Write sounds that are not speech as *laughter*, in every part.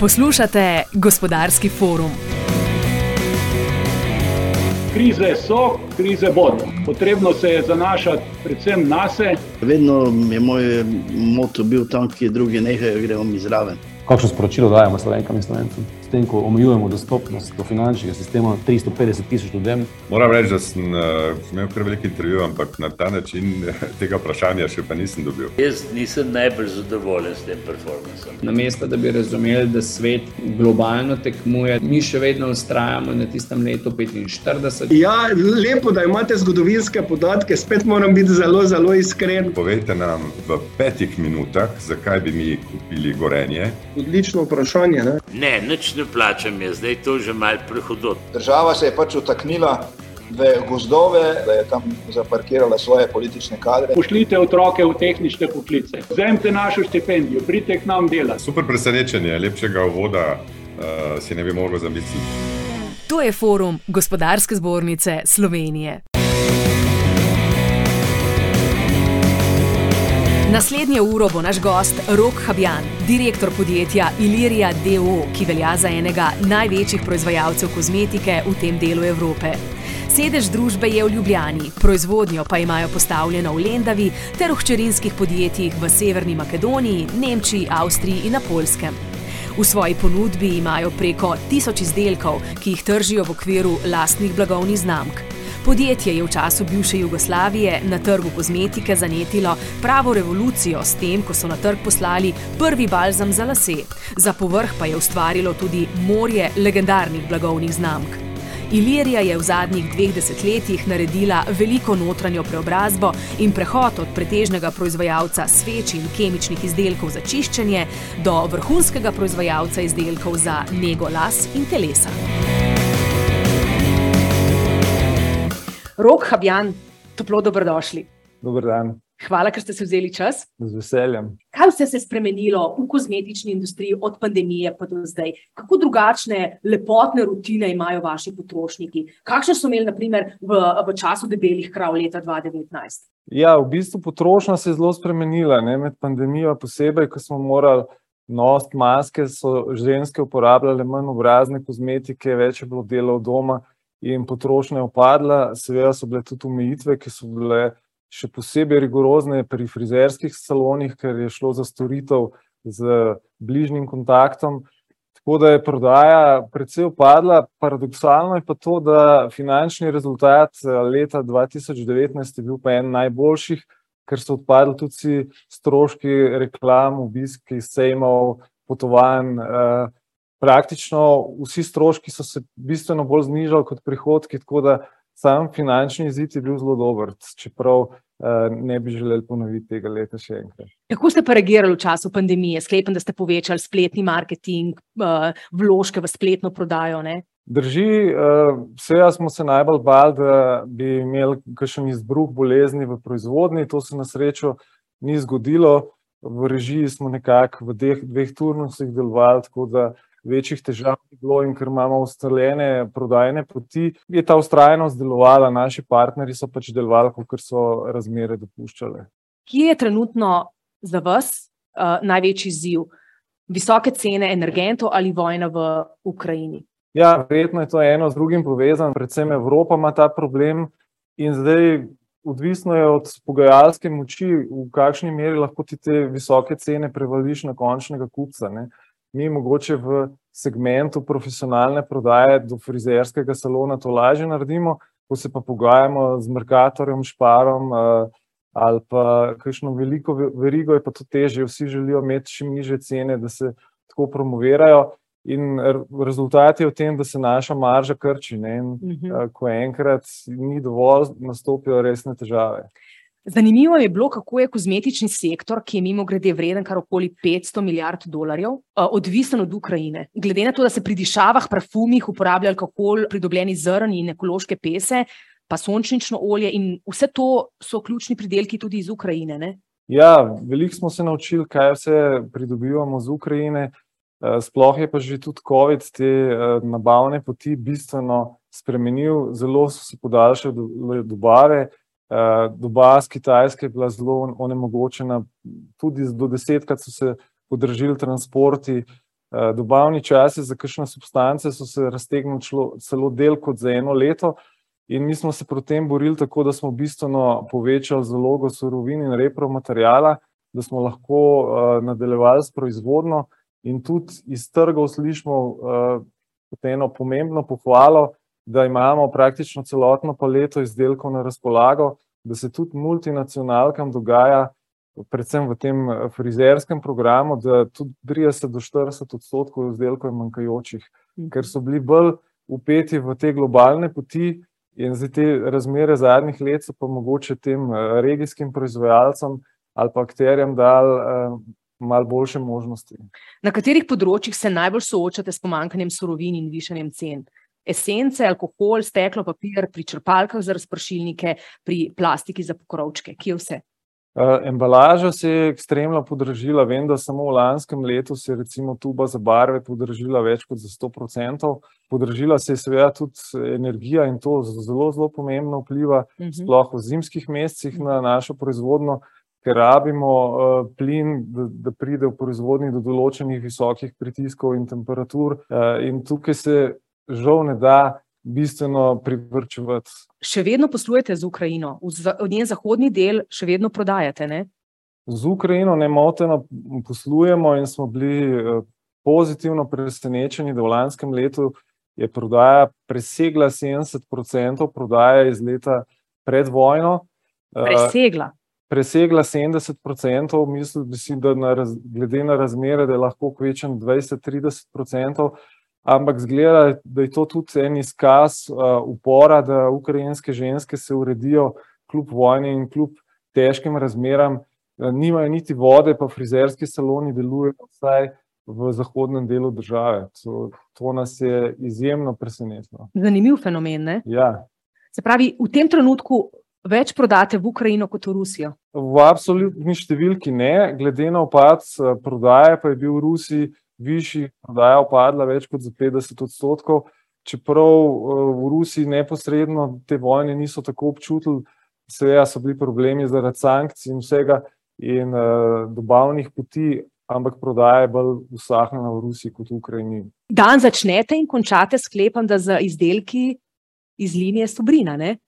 Poslušate gospodarski forum. Krize so, krize bodo. Potrebno se je zanašati predvsem na sebe. Vedno je moj moto bil tam, kjer drugi nehajo, gremo mi zraven. Kakšno sporočilo dajemo slovenkam in slovencem? Tem, ko omejujemo dostopnost do finančnega sistema 350 tisoč ljudem. Moram reči, da sem, uh, imel kar veliko intervjujev, ampak na ta način tega vprašanja še pa nisem dobil. Jaz nisem najbolj zadovoljen s tem performancem. Namesto da bi razumeli, da svet globalno tekmuje, mi še vedno ustrajamo na tistem letu 45. Ja, lepo, da imate zgodovinske podatke, spet moram biti zelo, zelo iskren. Povejte nam v petih minutah, zakaj bi mi kupili gorenje. Odlično vprašanje. Ne? Ne, nič ne plačam, je zdaj to že mal prehodot. Država se je pač utaknila v gozdove, da je tam zaparkirala svoje politične kadre. Pošljite otroke v tehnične poklice, vzemite našo štipendijo, pridite k nam delati. Super presenečenje, lepšega uvoda uh, si ne bi mogel zamisliti. To je forum Gospodarske zbornice Slovenije. Naslednjo uro bo naš gost Rok Habjan, direktor podjetja Ilirija DO, ki velja za enega največjih proizvajalcev kozmetike v tem delu Evrope. Sedež družbe je v Ljubljani, proizvodnjo pa imajo postavljeno v Lendavi ter v hčerinskih podjetjih v Severni Makedoniji, Nemčiji, Avstriji in na Polskem. V svoji ponudbi imajo preko tisoč izdelkov, ki jih tržijo v okviru lastnih blagovnih znamk. Podjetje je v času bivše Jugoslavije na trgu kozmetike zanetilo pravo revolucijo s tem, ko so na trg poslali prvi balzam za lase. Za povrh pa je ustvarilo tudi morje legendarnih blagovnih znamk. Ilirija je v zadnjih dveh desetletjih naredila veliko notranjo preobrazbo in prehod od pretežnega proizvajalca sveč in kemičnih izdelkov za čiščenje do vrhunskega proizvajalca izdelkov za nego las in telesa. Rok Habjan, toplo dobrodošli. Dober dan, Hvala, ker ste se vzeli čas. z veseljem. Kaj vse se je spremenilo v kozmetični industriji od pandemije pa do zdaj? Kako drugačne lepotne rutine imajo vaši potrošniki? Kakšne so imeli, naprimer, v, v času debelih krav leta 2019? Ja, v bistvu potrošnja se je zelo spremenila, ne? med pandemijo, posebej, ko smo morali nositi maske, so ženske uporabljale manj obrazne kozmetike, več je bilo dela od doma in potrošnja upadla. Seveda so bile tudi omejitve, ki so bile še posebej rigorozne pri frizerskih salonih, ker je šlo za storitev z bližnjim kontaktom. Tako da je prodaja precej upadla. Paradoksalno je pa to, da finančni rezultat eh, leta 2019 je bil pa en najboljših, ker so odpadli tudi stroški reklam, obiski, sejmov, potovanj. eh, Praktično vsi stroški so se bistveno bolj znižali kot prihodki, tako da sam finančni izid je bil zelo dober, čeprav eh, ne bi želeli ponoviti tega leta še enkrat. Kako ste pa reagirali v času pandemije? Sklepam, da ste povečali spletni marketing, eh, vložke v spletno prodajo. Ne? Drži, vse smo se najbolj bali, da bi imeli kakšen izbruh bolezni v proizvodnji. To se na srečo ni zgodilo. V režiji smo nekako v dveh, dveh turnusih delovali, tako da večjih težav ni bilo, in ker imamo ustaljene prodajne poti, je ta ustrajnost delovala, naši partnerji so pač delovali, kot so razmere dopuščale. Kje je trenutno za vas uh, največji izziv? Visoke cene energentov ali vojna v Ukrajini? Ja, verjetno je to eno z drugim povezano, predvsem Evropa ima ta problem in zdaj. Odvisno je od pogajalske moči, v kakšni meri lahko ti te visoke cene prevališ na končnega kupca. Ne. Mi mogoče v segmentu profesionalne prodaje do frizerskega salona to lažje naredimo, ko se pa pogajamo z Merkatorjem, Šparom uh, ali pa kakšno veliko verigo, je pa to težje. Vsi želijo imeti čim niže cene, da se tako promovirajo. In rezultat je v tem, da se naša marža krči. Ne? In, uh -huh. Ko enkrat ni dovolj, nastopijo resne težave. Zanimivo je bilo, kako je kozmetični sektor, ki je mimo grede vreden kar okoli 500 milijard dolarjev, odvisen od Ukrajine. Glede na to, da se pri dišavah, parfumih uporablja alkohol, pridobljeni zrn in ekološke pese, pa sončnično olje in vse to so ključni pridelki tudi iz Ukrajine. Ne? Ja, veliko smo se naučili, kaj vse pridobivamo z Ukrajine. Sploh je pa že tudi COVID te nabavne poti bistveno spremenil, zelo so se podaljšale dobave. Doba z Kitajske je bila zelo onemogočena, tudi do desetkrat so se podražili transporti. Dobavni časi za kakšne substance so se raztegnili celo del kot za eno leto, in mi smo se proti tem borili tako, da smo bistveno povečali zalogo surovin in repromaterijala, da smo lahko nadaljevali s proizvodnjo, in tudi iz trgov slišimo eno pomembno pohvalo, da imamo praktično celotno paleto izdelkov na razpolago, da se tudi multinacionalkam dogaja, predvsem v tem frizerskem programu, da tudi trideset do štirideset odstotkov izdelkov je manjkajočih, ker so bili bolj vpeti v te globalne poti in zdaj te razmere zadnjih let so pa mogoče tem regijskim proizvajalcem ali pa akterjem dali malo boljše možnosti. Na katerih področjih se najbolj soočate s pomanjkanjem surovin in višanjem cen? Esence, alkohol, steklo, papir, pri črpalkah za razpršilnike, pri plastiki za pokrovčke, kje vse? embalaža se je ekstremno podražila, vem, da samo v lanskem letu se je recimo tuba za barve podražila več kot za sto procentov. Podražila se je seveda tudi energija in to zelo, zelo pomembno vpliva, sploh v zimskih mesecih na našo proizvodnjo, ker rabimo plin, da, da pride v proizvodnji do določenih visokih pritiskov in temperatur, in tukaj se žal ne da bistveno privarčevati. Še vedno poslujete z Ukrajino, v njen zahodni del še vedno prodajate, ne? Z Ukrajino nemoteno poslujemo in smo bili pozitivno presenečeni, da v lanskem letu je prodaja presegla sedemdeset procentov prodaje iz leta pred vojno. Presegla? Presegla mislil bi si, da na glede na razmere, da je lahko trideset procentov, ampak izgleda, da je to tudi en izkaz upora, da ukrajinske ženske se uredijo kljub vojni in kljub težkim razmeram, nimajo niti vode pa frizerski saloni delujejo vsaj v zahodnem delu države, to, to nas je izjemno presenetilo. Zanimiv fenomen, ne? Ja. Se pravi, v tem trenutku več prodate v Ukrajino kot v Rusijo? V absolutni številki ne, glede na upad prodaje pa je bil v Rusiji višji, prodaja upadla več kot za petdeset odstotkov, čeprav v Rusiji neposredno te vojne niso tako občutili, seveda so bili problemi zaradi sankcij in vsega in dobavnih poti, ampak prodaja je bolj usahnila v Rusiji kot v Ukrajini. Dan začnete in končate, sklepam, da z izdelki iz linije Sobrina, ne?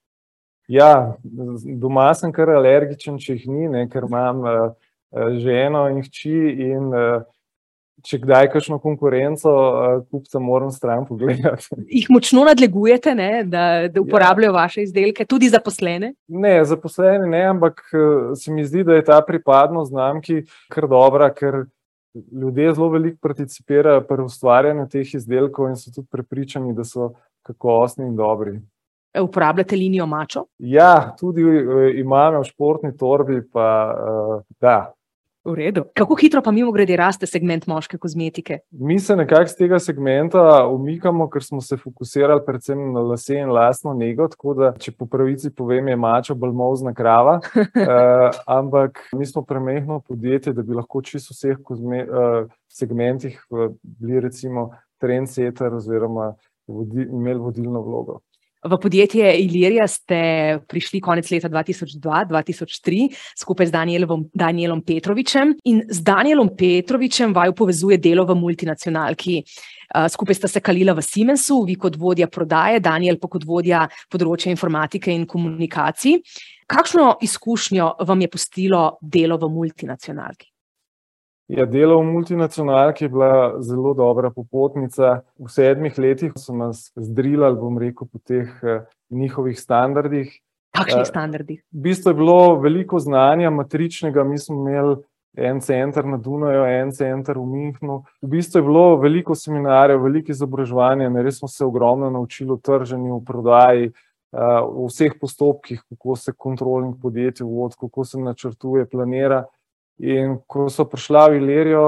Ja, doma sem kar alergičen, če jih ni, ne, ker imam ženo in hči in če kdaj kakšno konkurenco kupcem, moram stran pogledati. *laughs* Jih močno nadlegujete, ne, da, da uporabljajo vaše izdelke, tudi zaposlene? Ne, zaposlene ne, ampak se mi zdi, da je ta pripadnost znamki kar dobra, ker ljudje zelo veliko participirajo pri ustvarjanju teh izdelkov in so tudi prepričani, da so kakovostni in dobri. Uporabljate linijo Mačo? Ja, tudi imam jo v športni torbi pa da. V redu, kako hitro pa mimogrede raste segment moške kozmetike? Mi se nekako s tega segmenta umikamo, ker smo se fokusirali predvsem na lase in lasno nego, tako da, če po pravici povem, je Mača bolj molzna krava, *laughs* ampak mi smo premajhno podjetje, da bi lahko čisto vseh segmentih bili recimo trendsetter oziroma imeli vodilno vlogo. V podjetje Ilirija ste prišli konec leta dva tisoč dva, dva tisoč tri, skupaj z Danijelom Petrovičem, in z Danijelom Petrovičem vaju povezuje delo v multinacionalki. skupaj sta se kalila v Siemensu, vi kot vodja prodaje, Danijel pa kot vodja področja informatike in komunikacij. Kakšno izkušnjo vam je pustilo delo v multinacionalki? Ja, delo v multinacionalki je bila zelo dobra popotnica, v sedmih letih so nas zdrilali, bom rekel, po teh njihovih standardih. Kakšnih standardih? V bistvu je bilo veliko znanja matričnega, mi smo imeli en center na Dunaju, en center v Münchnu, v bistvu je bilo veliko seminarjev, veliko izobraževanja res smo se ogromno naučili o trženju, o prodaji, o vseh postopkih, kako se kontroling podjetij vodi, kako se načrtuje, planira. In ko sva prišla v Ilirijo,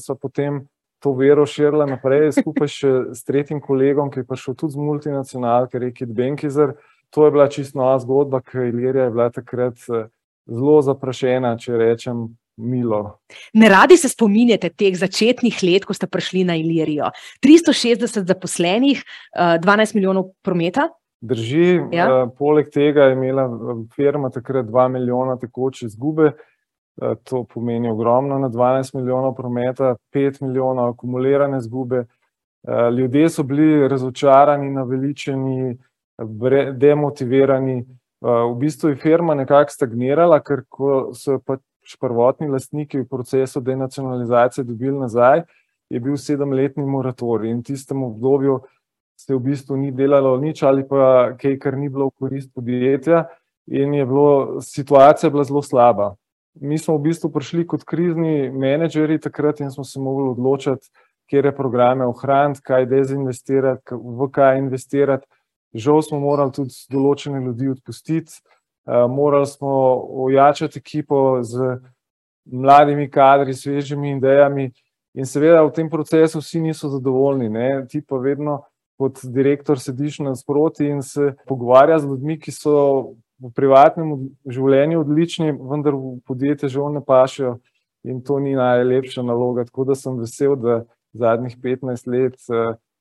sva potem to vero širila naprej, skupaj še s tretjim kolegom, ki je prišel tudi z multinacionalke, Rekit Benkizer, to je bila čisto nova zgodba, ker Ilirija je bila takrat zelo zaprašena, če rečem milo. Neradi se spominjate teh začetnih let, ko ste prišli na Ilirijo. Tristo šestdeset zaposlenih, dvanajst milijonov prometa? Drži, poleg tega je imela firma takrat dva milijona tekoče izgube to pomeni ogromno, na 12 milijonov prometa, 5 milijonov akumulirane zgube. Ljudje so bili razočarani, naveličeni, demotivirani. V bistvu je firma nekako stagnirala, ker so pač prvotni lastniki v procesu denacionalizacije dobili nazaj, je bil sedemletni moratorij in v tistem obdobju se v bistvu ni delalo nič ali pa kaj, kar ni bilo v korist podjetja in je bilo, situacija bila zelo slaba. Mi smo v bistvu prišli kot krizni menedžeri takrat in smo se mogli odločiti, kere programe ohraniti, kaj dezinvestirati, v kaj investirati. Žal smo morali tudi določene ljudi odpustiti, morali smo ojačati ekipo z mladimi kadri, svežimi idejami in seveda v tem procesu vsi niso zadovoljni, ne, ti pa vedno kot direktor sediš nasproti in se pogovarja z ljudmi, ki so v privatnem življenju odlični, vendar v podjetje žal ne pašejo in to ni najlepša naloga, tako da sem vesel, da zadnjih petnajst let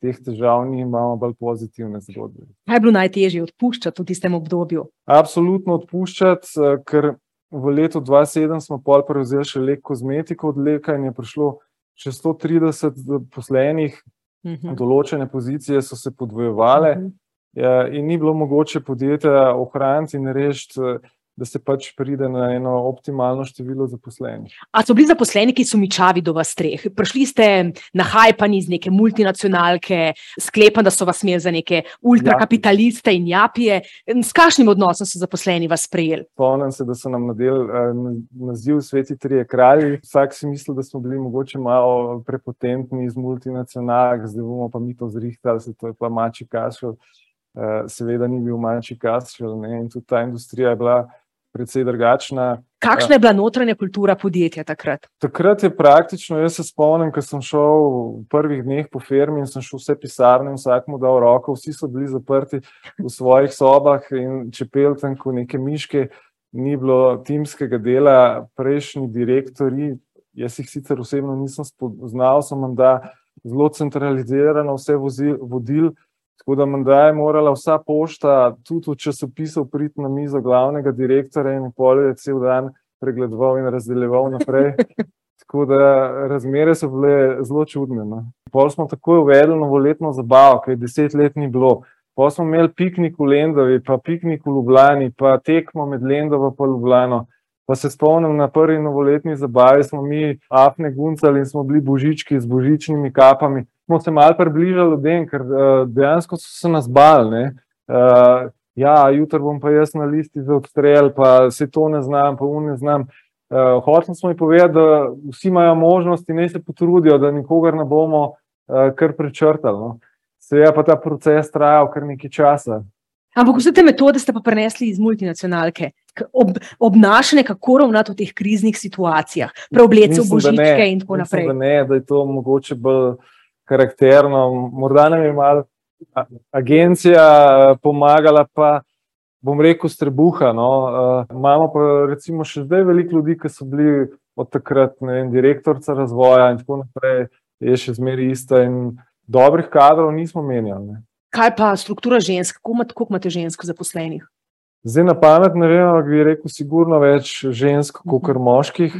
teh težav ni, imamo bolj pozitivne zgodbe. Kaj je bilo najtežje odpuščati v tistem obdobju? Absolutno odpuščati, ker v letu dva sedem smo pol prevzeli še Lek kozmetiko od Leka in je prišlo še sto trideset zaposlenih, določene pozicije so se podvojevale, in ni bilo mogoče podjetja ohraniti in rešiti, da se pač pride na eno optimalno število zaposlenih. A so bili zaposleni kaj sumničavi do vas treh? Prišli ste nahajpani iz neke multinacionalke, sklepam, da so vas imeli za neke ultrakapitaliste in japije. S kakšnim odnosom so zaposleni vas sprejeli? Spomnim se, da so nam nadeli, naziv Sveti trije kralji, vsak si misli, da smo bili mogoče malo prepotentni iz multinacionalk, zdaj bomo pa mi to zrihtali, saj to je pa mačji kašelj. Seveda ni bil kašelj, ne, in tudi ta industrija je bila precej drugačna. Kakšna je bila notranja kultura podjetja takrat? Takrat je praktično, jaz se spomnim, ko sem šel v prvih dneh po firmi in sem šel vse pisarne in vsakemu dal roko, vsi so bili zaprti v svojih sobah in čepeli tam ko neke miške. Ni bilo timskega dela, prejšnji direktorji, jaz jih sicer osebno nisem spoznal, so menda zelo centralizirano vse vodili, tako da menda je morala vsa pošta tudi od časopisov priti na mizo glavnega direktorja in pol je cel dan pregledoval in razdeljeval naprej. *laughs* Tako da razmere so bile zelo čudne, no. Pol smo takoj uvedli novoletno zabavo, ke je deset let ni bilo. Pol smo imeli piknik v Lendavi pa piknik v Ljubljani pa tekmo med Lendavo pa Ljubljano. Pa se spomnim, na prvi novoletni zabavi smo mi afne guncali in smo bili Božički z božičnimi kapami. Smo se malo približali ljudem, ker, dejansko so se nas bali, ne. ja, jutri bom pa jaz na listi za odstrel pa saj to ne znam pa ono ne znam. hoteli smo jim povedati, da vsi imajo možnosti, naj se potrudijo, da nikogar ne bomo, kar prečrtali, no. Seveda pa ta proces trajal kar nekaj časa. Ampak vse te metode ste pa prenesli iz multinacionalke. obnašanje, kako ravnati v teh kriznih situacijah, preobleci se v božičke in tako naprej. Mislim, da ne, da je to mogoče bolj karakterno, morda nam je malo agencija pomagala pa, bom rekel, s trebuha, no, imamo pa recimo še zdaj veliko ljudi, ke so bili od takrat, vem, direktorica razvoja in tako naprej, je še zmeraj ista in dobrih kadrov nismo menjali, ne. Kaj pa struktura žensk, koliko imate žensk zaposlenih? Zdaj na pamet ne vem, ampak bi rekel sigurno več žensk kakor moških,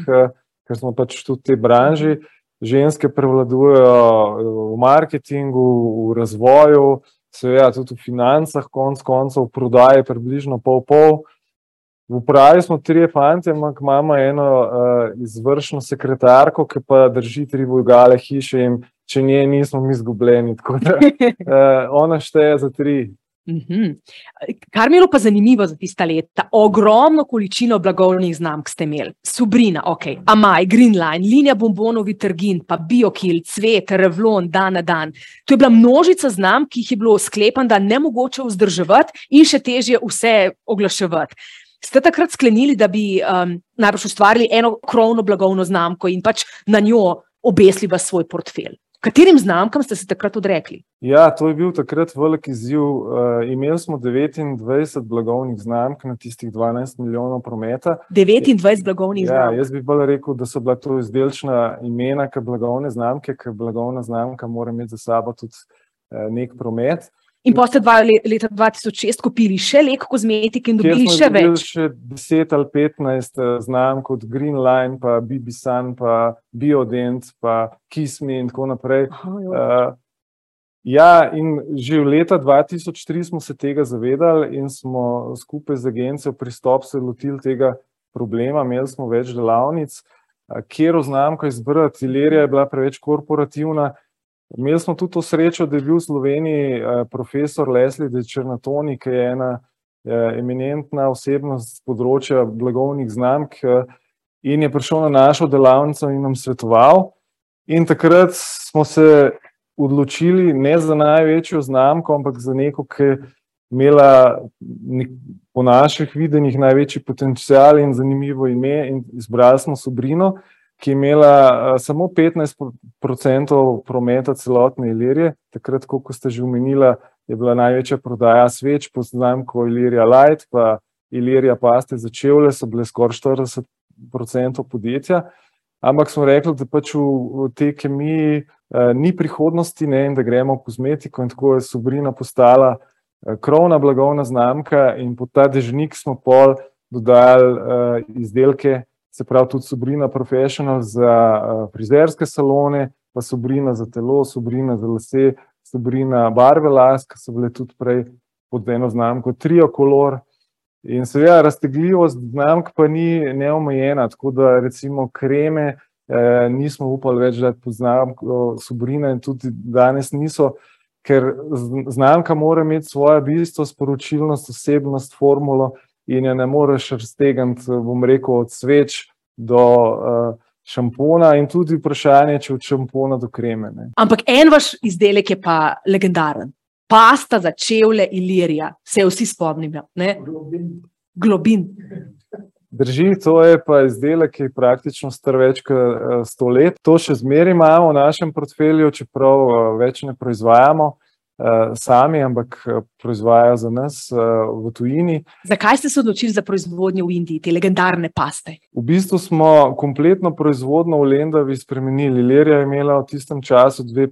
ker smo pač tudi v tej branži. Ženske prevladujejo v marketingu, v razvoju, seveda tudi v financah konec koncev, v prodaji približno pol pol. V upravi smo trije fantje, ampak imamo eno, izvršno sekretarko, ke pa drži tri vogale hiše, in če nje ni, smo mi izgubljeni, tako da, *laughs* ona šteje za tri. Kar mi je bilo pa zanimivo za tista leta, ogromno količino blagovnih znamk ste imeli. Subrina, okej, Amaj, Greenline, linija bonbonov Vitergin pa Biotil, Cvet, Revlon, Dan na dan. To je bila množica znamk, ki jih je bilo, sklepam, da nemogoče vzdrževati in še težje vse oglaševati. Ste takrat sklenili, da bi, najbrž ustvarili eno krovno blagovno znamko in pač na njo obesili ves svoj portfelj? Katerim znamkam ste se takrat odrekli? Ja, to je bil takrat velik izziv, imeli smo devetindvajset blagovnih znamk na tistih dvanajst milijonov prometa. Devetindvajset blagovnih znamk? Ja, jaz bi bolj rekel, da so bila to izdelčna imena ke blagovne znamke, ke blagovna znamka mora imeti za sabo tudi, neki promet. In pa ste dva, leta 2006 kupili še lek kozmetike in dobili še več. Še 10 ali 15 eh, znam kot Green Line, pa BB Sun, pa Biodent, pa Kiss Me in tako naprej. Aha, uh, ja, in že v leta 2003 smo se tega zavedali in smo skupaj z agencijo pristop se lotili tega problema. Imeli smo več delavnic, uh, kjer oznamko izbrati. Ilerija je bila preveč korporativna. Imeli smo tudi to srečo, da je bil v Sloveniji eh, profesor Leslie de Črnatoni, ki je ena eh, eminentna osebnost z področja blagovnih znamk eh, in je prišel na našo delavnico in nam svetoval. In takrat smo se odločili ne za največjo znamko, ampak za neko, ki je imela po naših videnjih največji potencial in zanimivo ime in izbrali smo Sobrino ki je imela uh, samo 15% prometa celotne Ilirije. Takrat, kot ste že omenili, je bila največja prodaja sveč, poznam kot Ilirija Light, pa Ilirija Paste za čevlje, so bile skoraj 40% podjetja. Ampak smo rekli, da pač v, v tej kemiji uh, ni prihodnosti ne, da gremo v kozmetiko, in tako je Sobrina postala uh, krovna blagovna znamka, in pod ta dežnik smo pol dodali uh, izdelke se pravi tudi Sobrina Professional za uh, frizerske salone, pa Sobrina za telo, Sobrina za lase, Sobrina barve las, ki so bile tudi prej pod eno znamko Trio Color. In seveda raztegljivost znamk pa ni neomejena, tako da recimo kreme eh, nismo upali več dati pod znamko Sobrina in tudi danes niso, ker znamka mora imeti svoje bistvo, sporočilnost, osebnost, formulo, in je ne moreš raztegniti, bom rekel, od sveč do uh, šampona, in tudi vprašanje, če od šampona do kreme. Ne. Ampak en vaš izdelek je pa legendaren. Pasta za čevlje Ilirija, se vsi spomnimo. Globin. Globin. Drži, to je pa izdelek, ki je praktično star več kot uh, sto let. To še zmeraj imamo v našem portfelju, čeprav uh, več ne proizvajamo. Sami, ampak proizvajajo za nas v tujini. Zakaj ste se odločili za proizvodnjo v Indiji, te legendarne paste? V bistvu smo kompletno proizvodno v Lendavi spremenili. Lerija je imela v tistem času dve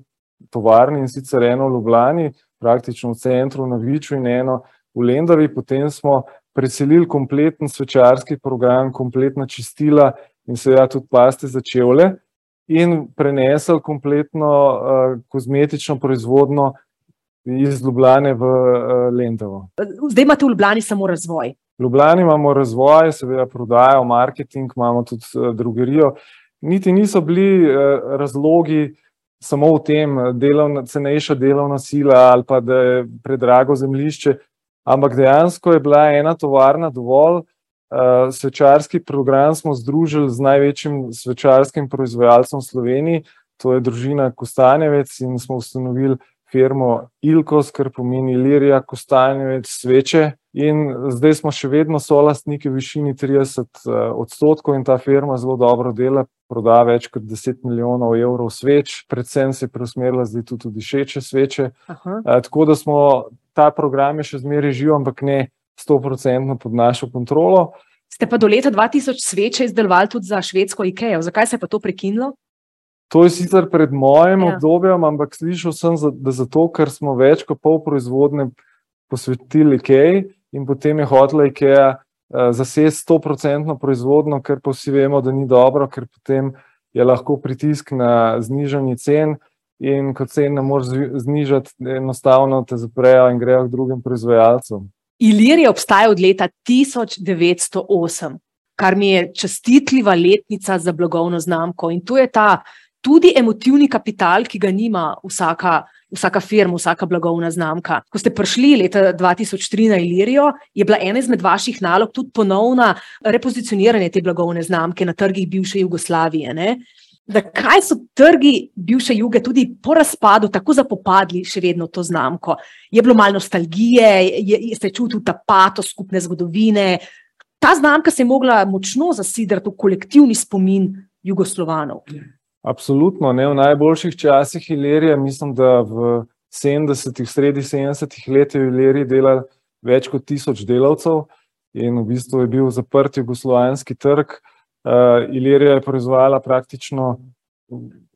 tovarni in sicer eno v Ljubljani, praktično v centru na Viču in eno v Lendavi. Potem smo preselili kompleten svečarski program, kompletna čistila in seveda tudi paste za čevlje. In prenesel kompletno uh, kozmetično proizvodno iz Ljubljana v uh, Lendovo. Zdaj imate v Ljubljani samo razvoj. V Ljubljani imamo razvoj, seveda prodajo, marketing, imamo tudi uh, drugerijo. Niti niso bili uh, razlogi samo v tem, delovna, cenejša delovna sila ali pa da je predrago zemljišče, ampak dejansko je bila ena tovarna dovolj. Svečarski program smo združili z največjim svečarskim proizvajalcem v Sloveniji, to je družina Kostanjevec, in smo ustanovili firmo Ilkos, kar pomeni Lirija, Kostanjevec, sveče. In zdaj smo še vedno solastniki v višini 30 eh, odstotkov in ta firma zelo dobro dela, proda več kot 10 milijonov evrov sveč, predvsem se je preusmerila zdaj tudi v dišeče sveče. Aha. Eh, tako da smo ta program še zmeraj živ, ampak ne 100% pod našo kontrolo. Ste pa do leta 2000 sveče izdelovali tudi za švedsko IKEA. Zakaj se je pa to prekinilo? To je sicer pred mojim ja. obdobjem, ampak slišal sem, da zato, ker smo več kot pol proizvodne posvetili IKEA in potem je hotela IKEA uh, zasesti 100% proizvodno, ker pa vsi vemo, da ni dobro, ker potem je lahko pritisk na znižanje cen in ko cen ne moreš znižati, enostavno te zaprejo in grejo k drugim proizvajalcem. Ilir je obstajal od leta 1908, kar mi je čestitljiva letnica za blagovno znamko in to je ta tudi emotivni kapital, ki ga nima vsaka, vsaka firma, vsaka blagovna znamka. Ko ste prišli leta 2003 na Ilirijo, je bila ena izmed vaših nalog tudi ponovna repozicioniranje te blagovne znamke na trgih bivše Jugoslavije. Ne? Zakaj so trgi bivše juge tudi po razpadu tako zapopadli še vedno to znamko? Je bilo malo nostalgije, je, je, ste čutili ta pato skupne zgodovine. Ta znamka se je mogla močno zasidrati v kolektivni spomin jugoslovanov. Absolutno, ne v najboljših časih Ilerije. Mislim, da v 70-ih, sredi 70-ih letih je v Ileriji delalo več kot tisoč delavcev in v bistvu je bil zaprt jugoslovanski trg. Uh, Ilirija je proizvajala praktično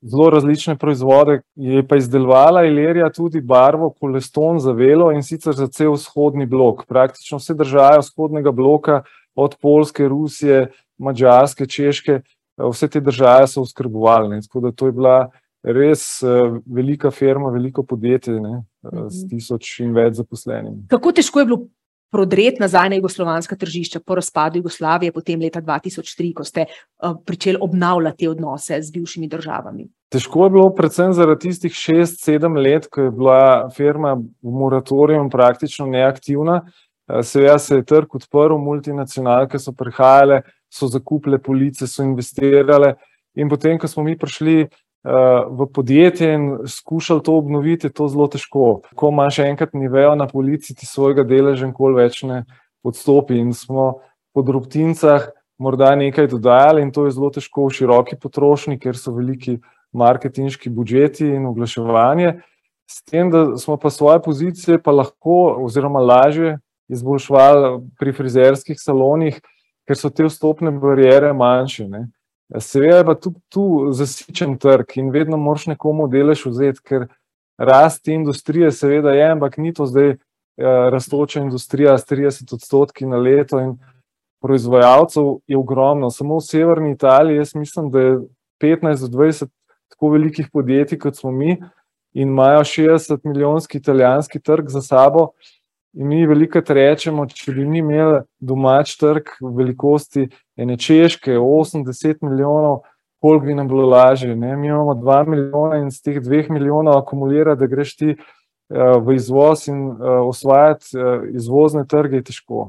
zelo različne proizvode. Je pa izdelovala Ilerija tudi barvo koleston za velo in sicer za cel vzhodni blok. Praktično vse države vzhodnega bloka, od Polske, Rusije, Mačarske, Češke, vse te države so oskrbovali. Tako da to je bila res velika firma, veliko podjetje ne, s tisoč in več zaposlenimi. Kako težko je bilo prodreti nazaj na jugoslovanska tržišča po razpadu Jugoslavije, potem leta 2003, ko ste pričeli obnavljati te odnose z bivšimi državami? Težko je bilo, predvsem zaradi tistih šest, sedem let, ko je bila firma v moratoriju praktično neaktivna. Seveda se je trg odprl, multinacionalke so prihajale, so zakupile police, so investirale. In potem, ko smo mi prišli v podjetje in skušali to obnoviti, je to zelo težko. Ko imaš enkrat nivejo na polici, ti svojega deleža nikoli več ne odstopi. In smo po drobtinicah morda nekaj dodajali, in to je zelo težko v široki potrošnji, ker so veliki marketinški budžeti in oglaševanje. S tem, da smo pa svoje pozicije pa lahko oziroma lažje izboljševali pri frizerskih salonih, ker so te vstopne bariere manjše, ne. Seveda je pa tudi tu zasičen trg in vedno moraš nekomu delež vzeti, ker rast te industrije seveda je, ampak ni to zdaj rastoča industrija s trideset odstotki na leto in proizvajalcev je ogromno. Samo v severni Italiji jaz mislim, da je petnajst do dvajset tako velikih podjetij, kot smo mi, in imajo šestdesetmilijonski italijanski trg za sabo. In mi velikokrat rečemo, če bi mi imeli domači trg velikosti ene Češke, osem, deset milijonov, koliko bi nam bilo lažje, ne. Mi imamo dva milijona in s teh dveh milijonov akumulirati, da greš ti v izvoz in osvajati izvozne trge, je težko.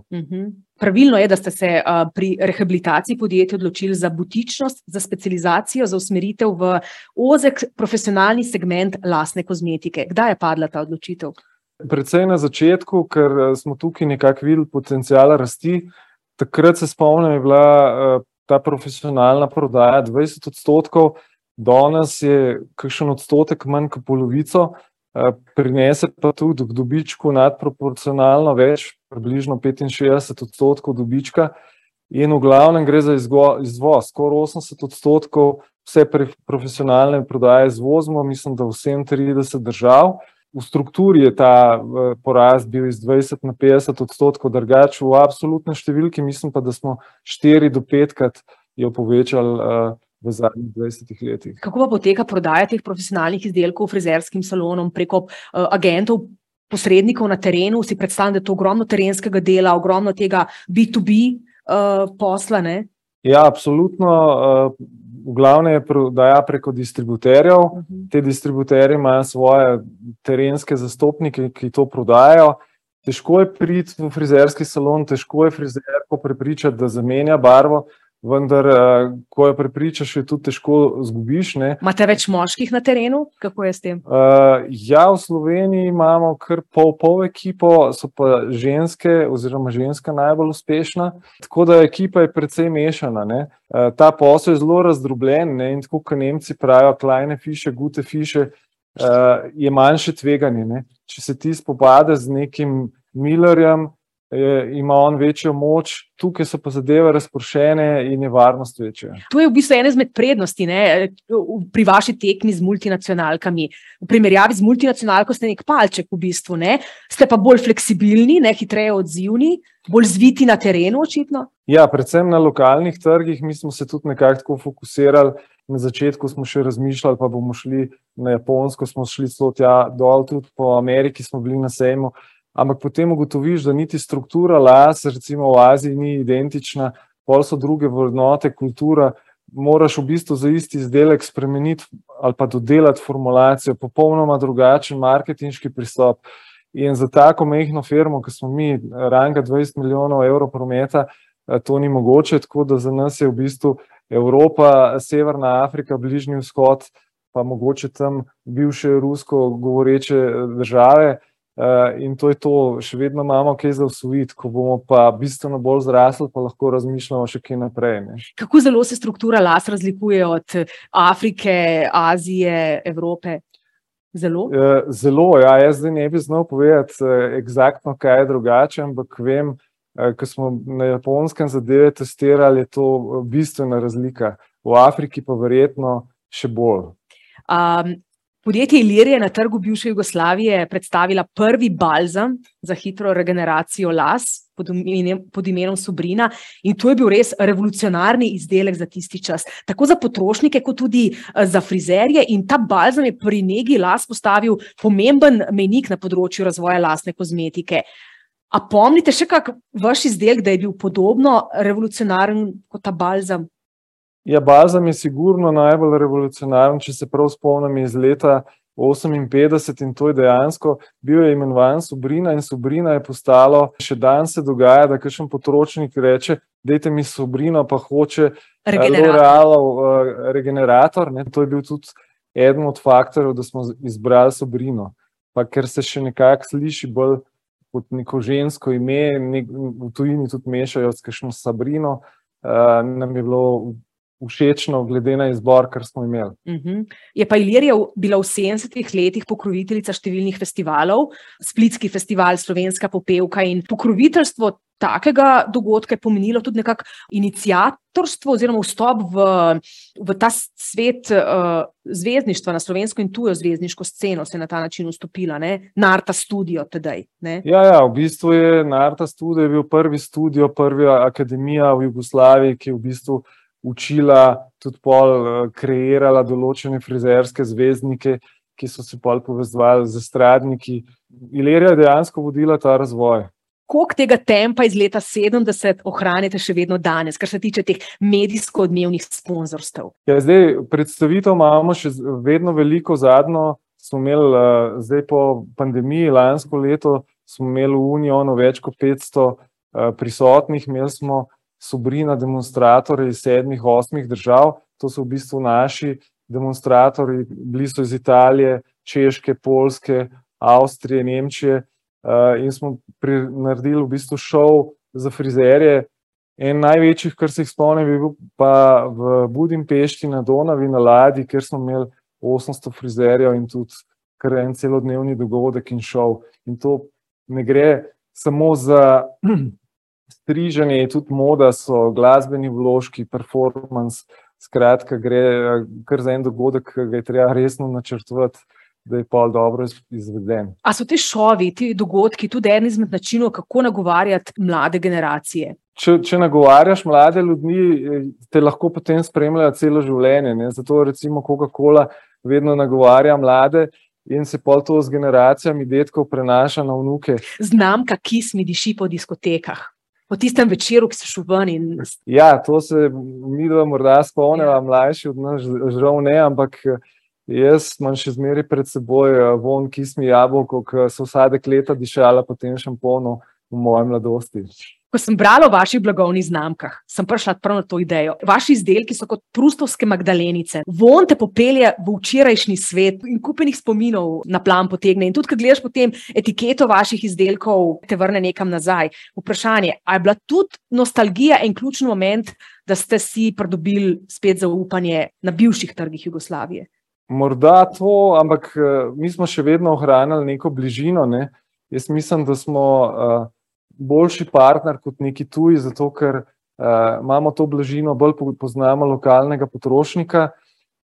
Pravilno je, da ste se pri rehabilitaciji podjetja odločili za butičnost, za specializacijo, za usmeritev v ozek profesionalni segment lastne kozmetike. Kdaj je padla ta odločitev? Precej na začetku, ker smo tukaj nekako videli potencial rasti. Takrat se spomnim, je bila ta profesionalna prodaja dvajset odstotkov, danes je kakšen odstotek manj kot polovico. Prinese pa tudi k dobičku nadproporcionalno več, približno petinšestdeset odstotkov dobička. In v glavnem gre za izvoz, skoraj osemdeset odstotkov vse profesionalne prodaje izvozimo, mislim, da v sedemintrideset držav. V strukturi je ta porast bil iz dvajset na petdeset odstotkov, drugače v absolutni številki mislim pa, da smo štiri do petkrat jo povečali v zadnjih dvajsetih letih. Kako pa poteka prodaja teh profesionalnih izdelkov frizerskim salonom preko agentov, posrednikov na terenu? Si predstavljam, da je to ogromno terenskega dela, ogromno tega be to be posla, ne? Ja, absolutno, v glavnem je prodaja preko distributerjev, ti distributerji imajo svoje terenske zastopnike, ki to prodajajo. Težko je priti v frizerski salon, težko je frizerko prepričati, da zamenja barvo, vendar ko jo prepričaš, jo tudi težko izgubiš, ne. Imate več moških na terenu? Kako je s tem? ja, v Sloveniji imamo kar pol pol ekipo, so pa ženske oziroma ženska najbolj uspešna. Tako da ekipa je precej mešana, ne. ta posel je zelo razdrobljen, ne, in tako kot Nemci pravijo, kleine Fische, gute Fische, je manjše tveganje, ne. Če se ti spopadaš z nekim Millerjem, ima on večjo moč, tukaj so pa zadeve razpršene in je varnost večja. To je v bistvu ena izmed prednosti, ne, pri vaši tekmi z multinacionalkami. V primerjavi z multinacionalko ste neki palček v bistvu, ne. Ste pa bolj fleksibilni, ne, hitreje odzivni, bolj zviti na terenu očitno. Ja, predvsem na lokalnih trgih, mi smo se tudi nekako tako fokusirali, na začetku smo še razmišljali, pa bomo šli na Japonsko, smo šli celo tja dol, tudi po Ameriki smo bili na sejmu. Ampak potem ugotoviš, da niti struktura las recimo v Aziji ni identična, pol so druge vrednote, kultura, moraš v bistvu za isti izdelek spremeniti ali pa dodelati formulacijo, popolnoma drugačen marketinški pristop. In za tako majhno firmo, ke smo mi, ranga dvajset milijonov evrov prometa, to ni mogoče, tako da za nas je v bistvu Evropa, Severna Afrika, Bližnji vzhod pa mogoče tam bivše rusko govoreče države, in to je to, še vedno imamo kaj za osvojiti, ko bomo pa bistveno bolj zrasli, pa lahko razmišljamo še kaj naprej, ne. Kako zelo se struktura las razlikuje od Afrike, Azije, Evrope? Zelo? zelo, ja, jaz zdaj ne bi znal povedati, eksaktno, kaj je drugače, ampak vem, ko smo na Japonskem zadeve testirali, je to bistvena razlika. V Afriki pa verjetno še bolj. Um, podjetje Ilirija na trgu bivše Jugoslavije je predstavila prvi balzam za hitro regeneracijo las pod imenom, pod imenom Sobrina in to je bil res revolucionarni izdelek za tisti čas, tako za potrošnike, kot tudi uh, za frizerje. In ta balzam je pri negi las postavil pomemben menik na področju razvoja lasne kozmetike. A pomnite še kak vaš izdelek, da je bil podobno revolucionaren kot ta balzam? Ja, balzam je sigurno najbolj revolucionaren, če se prav spomnim iz leta 58 in to je dejansko bil je imenovan Sobrina in Sobrina je postalo, še dan se dogaja, da kakšen potrošnik reče, dajte mi Sobrino, pa hoče L'Orealov uh, regenerator. Ne? To je bil tudi eden od faktorjev, da smo izbrali Sobrino. Pa ker se še nekako sliši bolj kot neko žensko ime, nek, v tujini tudi mešajo s kakšno Sabrino, uh, nam je bilo všečno, glede na izbor, kar smo imeli. Uh mhm. -huh. Je pa Ilirija bila v 70-ih letih pokroviteljica številnih festivalov, Splitski festival, Slovenska popevka in pokroviteljstvo. Takega dogodka je pomenilo tudi nekako inicijatorstvo oziroma vstop v, v ta svet uh, zvezdništva, na slovensko in tujo zvezdniško sceno, se je na ta način vstopila, ne? Narta Studio tedaj. Ja, ja, v bistvu je Narta Studio je bil prvi studio, prva akademija v Jugoslaviji, ki je v bistvu uh, učila, tudi pol, uh, kreirala določene frizerske zvezdnike, ki so se pol povezovali z stradniki. Ilerija je dejansko vodila ta razvoj. Koliko tega tempa iz leta 70 ohranite še vedno danes, kar se tiče teh medijsko-odmevnih sponzorstev? Ja, zdaj, predstavitev imamo še vedno veliko. Zadnjo smo imeli, uh, zdaj po pandemiji, lansko leto, smo imeli v Unijo več kot 500 uh, prisotnih, imeli smo sobrina demonstratorje iz sedmih, osmih držav. To so v bistvu naši demonstratorji, bili so iz Italije, Češke, Polske, Avstrije, Nemčije. Uh, in smo pri, naredili v bistvu šov za frizerje. En največjih, kar se jih spomnim, je bil pa v Budimpešti na Donavi, na Ladi, kjer smo imeli 800 frizerjev in tudi kar en celodnevni dogodek in šov. In to ne gre samo za striženje je tudi moda, so glasbeni vložki, performance. Skratka, gre kar za en dogodek, ki ga je treba resno načrtovati, da je pa dobro izveden. A so ti šovi, ti dogodki tudi en izmed načinov, kako nagovarjati mlade generacije? Če, če nagovarjaš mlade ljudi, te lahko potem spremljajo celo življenje. Ne? Zato recimo Coca-Cola vedno nagovarja mlade. In se pol to z generacijami detkov prenaša na vnuke. Znamka, ki smi diši po diskotekah po tistem večeru, ki so šli ven. In... Ja, to se mi dva morda spomnimo, ja. mlajši od nas, žal ne, ampak jaz imam še zmeraj pred seboj eh, von, ki smo jabolko, ki so vsake leta dišala po tem šamponu v mojem mladosti. Ko sem brala o vaših blagovnih znamkah, sem prišla prav na to idejo. Vaši izdelki so kot prustovske magdalenice. Von te popelje v včerajšnji svet in kupenih spominov na plan potegne. In tudi, ko gledaš potem etiketo vaših izdelkov, te vrne nekam nazaj. Vprašanje, ali je bila tudi nostalgija en ključni moment, da ste si pridobili spet zaupanje na bivših trgih Jugoslavije? Morda to, ampak eh, mi smo še vedno ohranjali neko bližino. Ne? Jaz mislim, da smo. Uh, boljši partner kot neki tuji, zato ker uh, imamo to bližino, bolj poznamo lokalnega potrošnika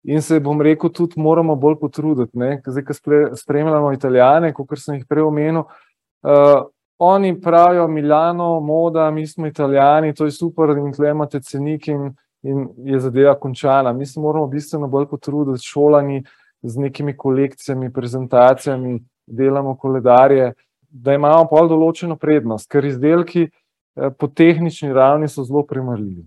in se bom rekel, tudi moramo bolj potruditi. Ne? Zdaj, ko spremljamo italijane, kot sem jih prej omenil, uh, oni pravijo Milano, moda, mi smo italijani, to je super in tle imate cenik in, in je zadeva končana. Mi se moramo bistveno bolj potruditi, šolani z nekimi kolekcijami, prezentacijami, delamo koledarje da imamo pol določeno prednost, ker izdelki eh, po tehnični ravni so zelo primerljivi.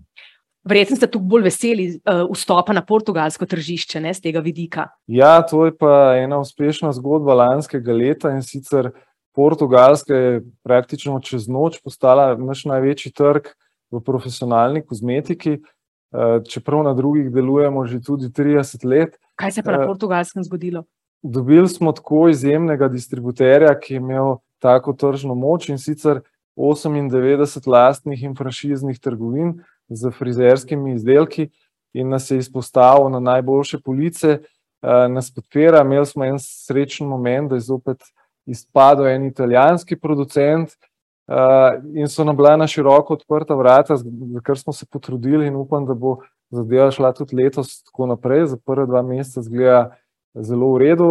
Verjetno ste tukaj bolj veseli uh, vstopa na portugalsko tržišče, ne z tega vidika. Ja, to je pa ena uspešna zgodba lanskega leta in sicer Portugalska je praktično čez noč postala naš največji trg v profesionalni kozmetiki, uh, čeprav na drugih delujemo že tudi 30 let. Kaj se je pa na portugalskem zgodilo? Dobili smo tako izjemnega distributerja, ki je imel tako tržno moč in sicer 98 lastnih in franšiznih trgovin z frizerskimi izdelki in nas je izpostavil na najboljše police, eh, nas podpira. Imeli smo en srečen moment, da je zopet izpadel en italijanski producent eh, in so nam bila na široko odprta vrata, za kar smo se potrudili in upam, da bo zadeva šla tudi letos tako naprej, za prve dva meseca zgleda zelo v redu.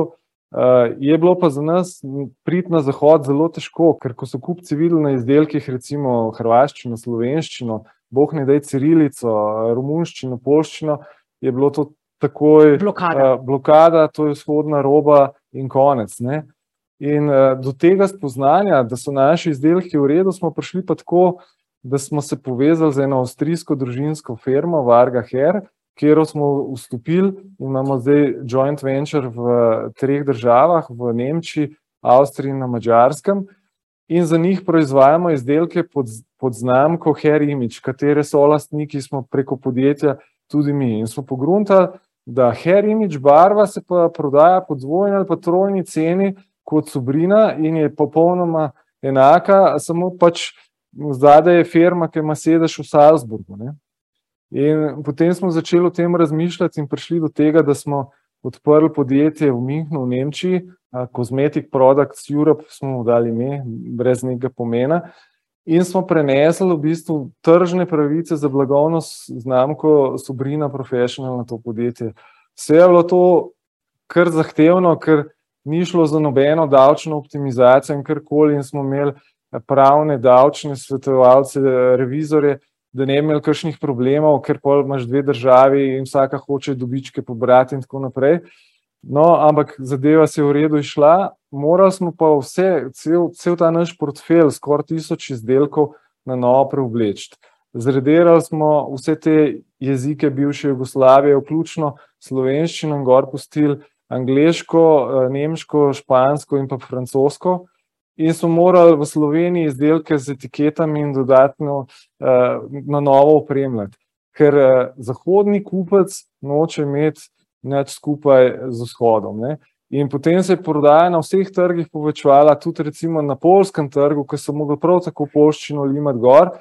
Uh, je bilo pa za nas priti na zahod zelo težko, ker ko so kupci videli na izdelkih, recimo hrvaščino, slovenščino, boh ne daj cirilico, romunščino, polščino, je bilo to takoj blokada, uh, blokada to je vzhodna roba in konec. Ne? In uh, do tega spoznanja, da so naši izdelki v redu, smo prišli pa tako, da smo se povezali z eno avstrijsko družinsko firmo Varga Her, kjer smo vstopili in imamo zdaj joint venture v treh državah, v Nemčiji, Avstriji in na Mačarskem. In za njih proizvajamo izdelke pod, pod znamko Hair Image, katere so lastniki, smo preko podjetja tudi mi. In smo pogruntali, da Hair Image barva se pa prodaja po dvojni ali pa trojni ceni kot Subrina in je popolnoma enaka, samo pač zadaj je firma, ki ima sedež v Salzburgu. Ne? In potem smo začeli o tem razmišljati in prišli do tega, da smo odprli podjetje v Münchnu, v Nemčiji, Cosmetic Products Europe, smo mu dali ime, brez nekega pomena. In smo prenesli v bistvu tržne pravice za blagovno znamko Subrina Professional na to podjetje. Vse je bilo to kar zahtevno, ker ni šlo za nobeno davčno optimizacijo in karkoli, in smo imeli pravne, davčne svetovalce, revizore, da ne bi imeli kakšnih problemov, ker pa imaš dve državi in vsaka hoče dobičke pobrati in tako naprej. No, ampak zadeva se je v redu išla, morali smo pa vse, cel, cel ta naš portfelj, skoraj tisoč izdelkov, na novo preobleči. Zredirali smo vse te jezike bivše Jugoslavije, vključno slovenščino in gor pustili angliško, eh, nemško, špansko in pa francosko in so morali v Sloveniji izdelke z etiketami in dodatno uh, na novo opremljati, ker uh, zahodni kupec noče imeti nič skupaj z vzhodom. Ne? In potem se je prodaja na vseh trgih povečevala, tudi recimo na polskem trgu, ki so mogli prav tako polščino limati gor,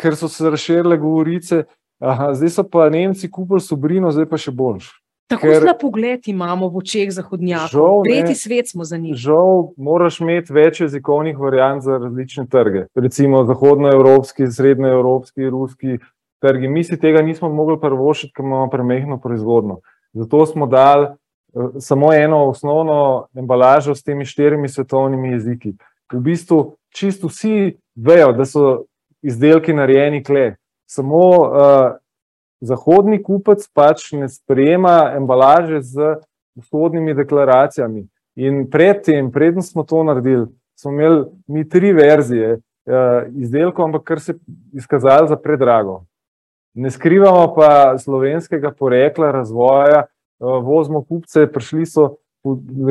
ker so se razširile govorice, zdaj so pa Nemci kupili sobrino, zdaj pa še boljš. Tako ker, na pogled imamo v očeh zahodnjakov, tretji svet smo za njih. Žal, moraš imeti več jezikovnih variant za različne trge. Recimo zahodnoevropski, srednjoevropski, ruski trgi. Mi si tega nismo mogli prvošiti, ker imamo premehno proizvodno. Zato smo dali uh, samo eno osnovno embalažo s temi štirimi svetovnimi jeziki. V bistvu čisto vsi vejo, da so izdelki narejeni kle. Samo uh, zahodni kupec pač ne sprejema embalaže z vzhodnimi deklaracijami. In predtem, predtem smo to naredili, smo imeli mi tri verzije uh, izdelkov, ampak kar se je izkazalo za predrago. Ne skrivamo pa slovenskega porekla, razvoja, uh, vozimo kupce, prišli so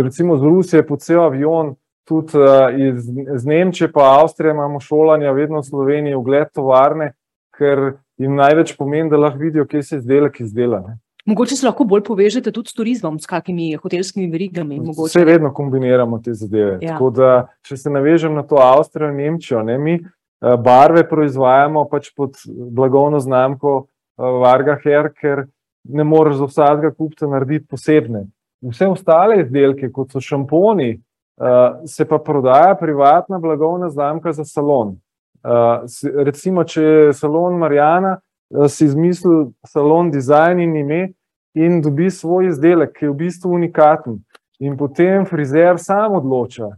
recimo z Rusije po cel avion, tudi uh, iz, iz Nemčije, pa Avstrije imamo šolanja, vedno v Sloveniji, ugled tovarne, ker jim največ pomeni, da lahko vidijo, kje se izdelek izdela. Ne. Mogoče se lahko bolj povežete tudi s turizmom, s kakimi hotelskimi verigami. Vse vedno kombiniramo te zadeve. Ja. Da, če se navežem na to Avstrijo in Nemčijo, ne, mi eh, barve proizvajamo pač pod blagovno znamko eh, Varga Her, ker ne moreš za vsakega kupca narediti posebne. Vse ostale izdelke, kot so šamponi, eh, se pa prodaja privatna blagovna znamka za salon. Uh, recimo, če je salon Marijana, uh, si izmislil salon dizajn in ime in dobi svoj izdelek, ki je v bistvu unikaten. In potem frizer sam odloča,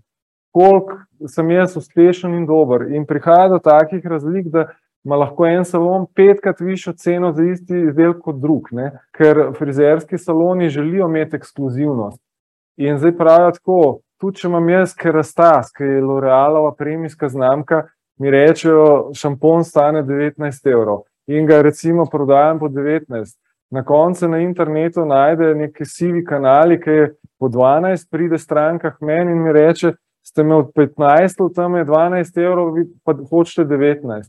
koliko sem jaz uspešen in dober. In prihaja do takih razlik, da ima lahko en salon petkrat višjo ceno za isti izdelek kot drug, ne? ker frizerski saloni želijo imeti ekskluzivnost. In zdaj pravijo tako, tudi če imam jaz Kerastas, ki je L'Orealova premijska znamka, mi rečejo, šampon stane 19 evrov in ga recimo prodajam po 19. Na koncu na internetu najde neki sivi kanali, ki je po 12, pride stranka meni in mi reče, ste me od 15, tam je 12 evrov, vi pa hočete 19.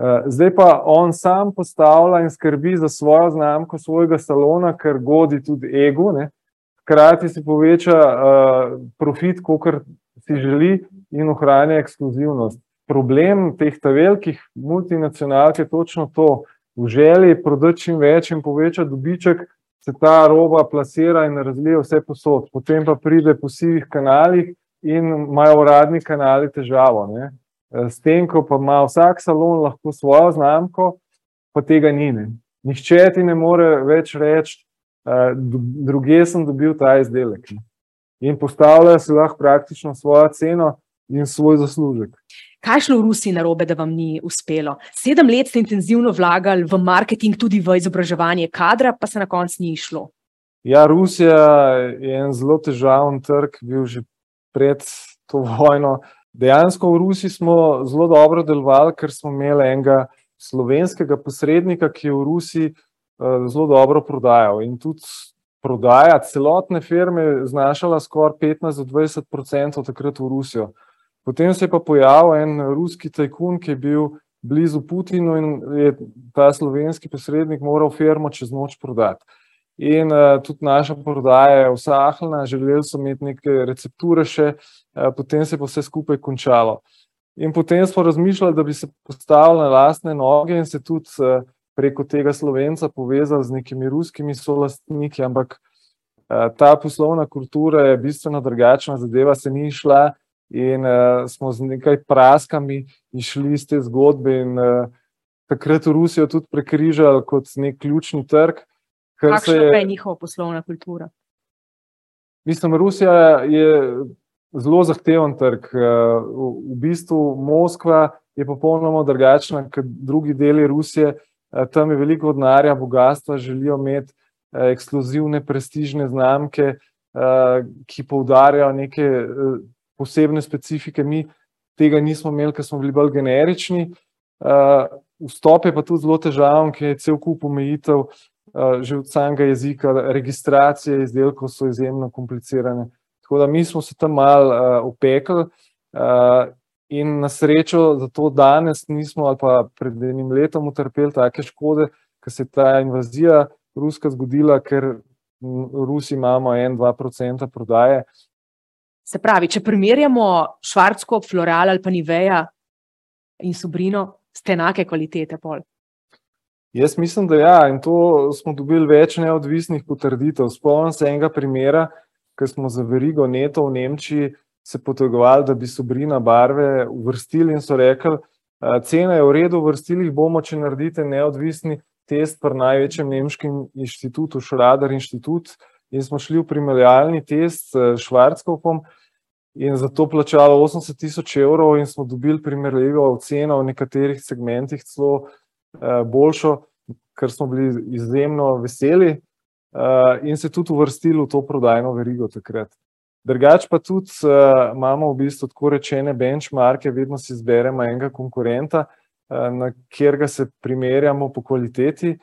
Eh, zdaj pa on sam postavlja in skrbi za svojo znamko, svojega salona, ker godi tudi ego, ne? hkrati si poveča uh, profit, kolikor si želi in ohranja ekskluzivnost problem teh velikih multinacionalk je točno to. V želji prodati čim več in povečati dobiček, se ta roba plasira in razlije vse posod. Potem pa pride po sivih kanalih in imajo uradni kanali težavo. Ne? S tem, ko pa ima vsak salon lahko svojo znamko, pa tega ni. Ne? nihče ti ne more več reči, uh, druge sem dobil ta izdelek. In postavljajo si lahko praktično svojo ceno in svoj zaslužek. Kaj je šlo v Rusiji na robe, da vam ni uspelo? Sedem let ste intenzivno vlagali v marketing, tudi v izobraževanje kadra, pa se na koncu ni išlo. Ja, Rusija je en zelo težaven trg, bil že pred to vojno. Dejansko v Rusiji smo zelo dobro delovali, ker smo imeli enega slovenskega posrednika, ki je v Rusiji uh, zelo dobro prodajal. In tudi prodaja celotne firme znašala skoraj 15-20 odstotkov takrat v Rusijo. Potem se je pa pojavil en ruski tajkun, ki je bil blizu Putinu in je ta slovenski posrednik moral firmo čez noč prodati. In uh, tudi naša prodaja je usahnila, želeli so imeti neke recepture, še, uh, potem se je pa vse skupaj končalo. In potem smo razmišljali, da bi se postavili na lastne noge in se tudi uh, preko tega slovenca povezali z nekimi ruskimi solastniki, ampak uh, ta poslovna kultura je bistveno drugačna, zadeva se ni šla in uh, smo z nekaj praskami išli iz te zgodbe. In, uh, takrat v Rusijo tudi prekrižali kot nek ključni trg. Kakšna je, je njihova poslovna kultura? Mislim, Rusija je zelo zahteven trg. Uh, v, bistvu Moskva je popolnoma drugačna kot drugi deli Rusije. Tam je veliko denarja, bogatstva, želijo imeti ekskluzivne, prestižne znamke, ki poudarjajo neke posebne specifike, mi tega nismo imeli, ker smo bili bolj generični. Uh, vstop je pa tudi zelo težaven, ker je cel kup omejitev, uh, že od samega jezika, registracije izdelkov so izjemno komplicirane. Tako da mi smo se tam malo uh, upekli uh, in na srečo zato danes nismo ali pa pred enim letom utrpeli take škode, ker se je ta invazija ruska zgodila, ker v Rusiji imamo 1-2% prodaje, Se pravi, če primerjamo Švarcko, Floral ali pa Niveja in Sobrino, ste enake kvalitete. Pol. Jaz mislim, da ja, in to smo dobili več neodvisnih potrditev. Spomnim se enega primera, ko smo za verigo Neto v Nemčiji se potegovali, da bi Sobrina barve uvrstili in so rekli, cena je v redu, uvrstili jih bomo, če naredite neodvisni test pri največjem nemškem inštitutu, Šrader inštitut, in smo šli v primerjalni test s Švarckovkom, in za to plačalo 80 tisoč evrov, in smo dobili primerljivo ceno v nekaterih segmentih, celo uh, boljšo, ker smo bili izjemno veseli uh, in se tudi uvrstili v to prodajno verigo takrat. Drugač pa tudi uh, imamo v bistvu tako rečene benchmarke, vedno si izberemo enega konkurenta, uh, na katerega se primerjamo po kvaliteti.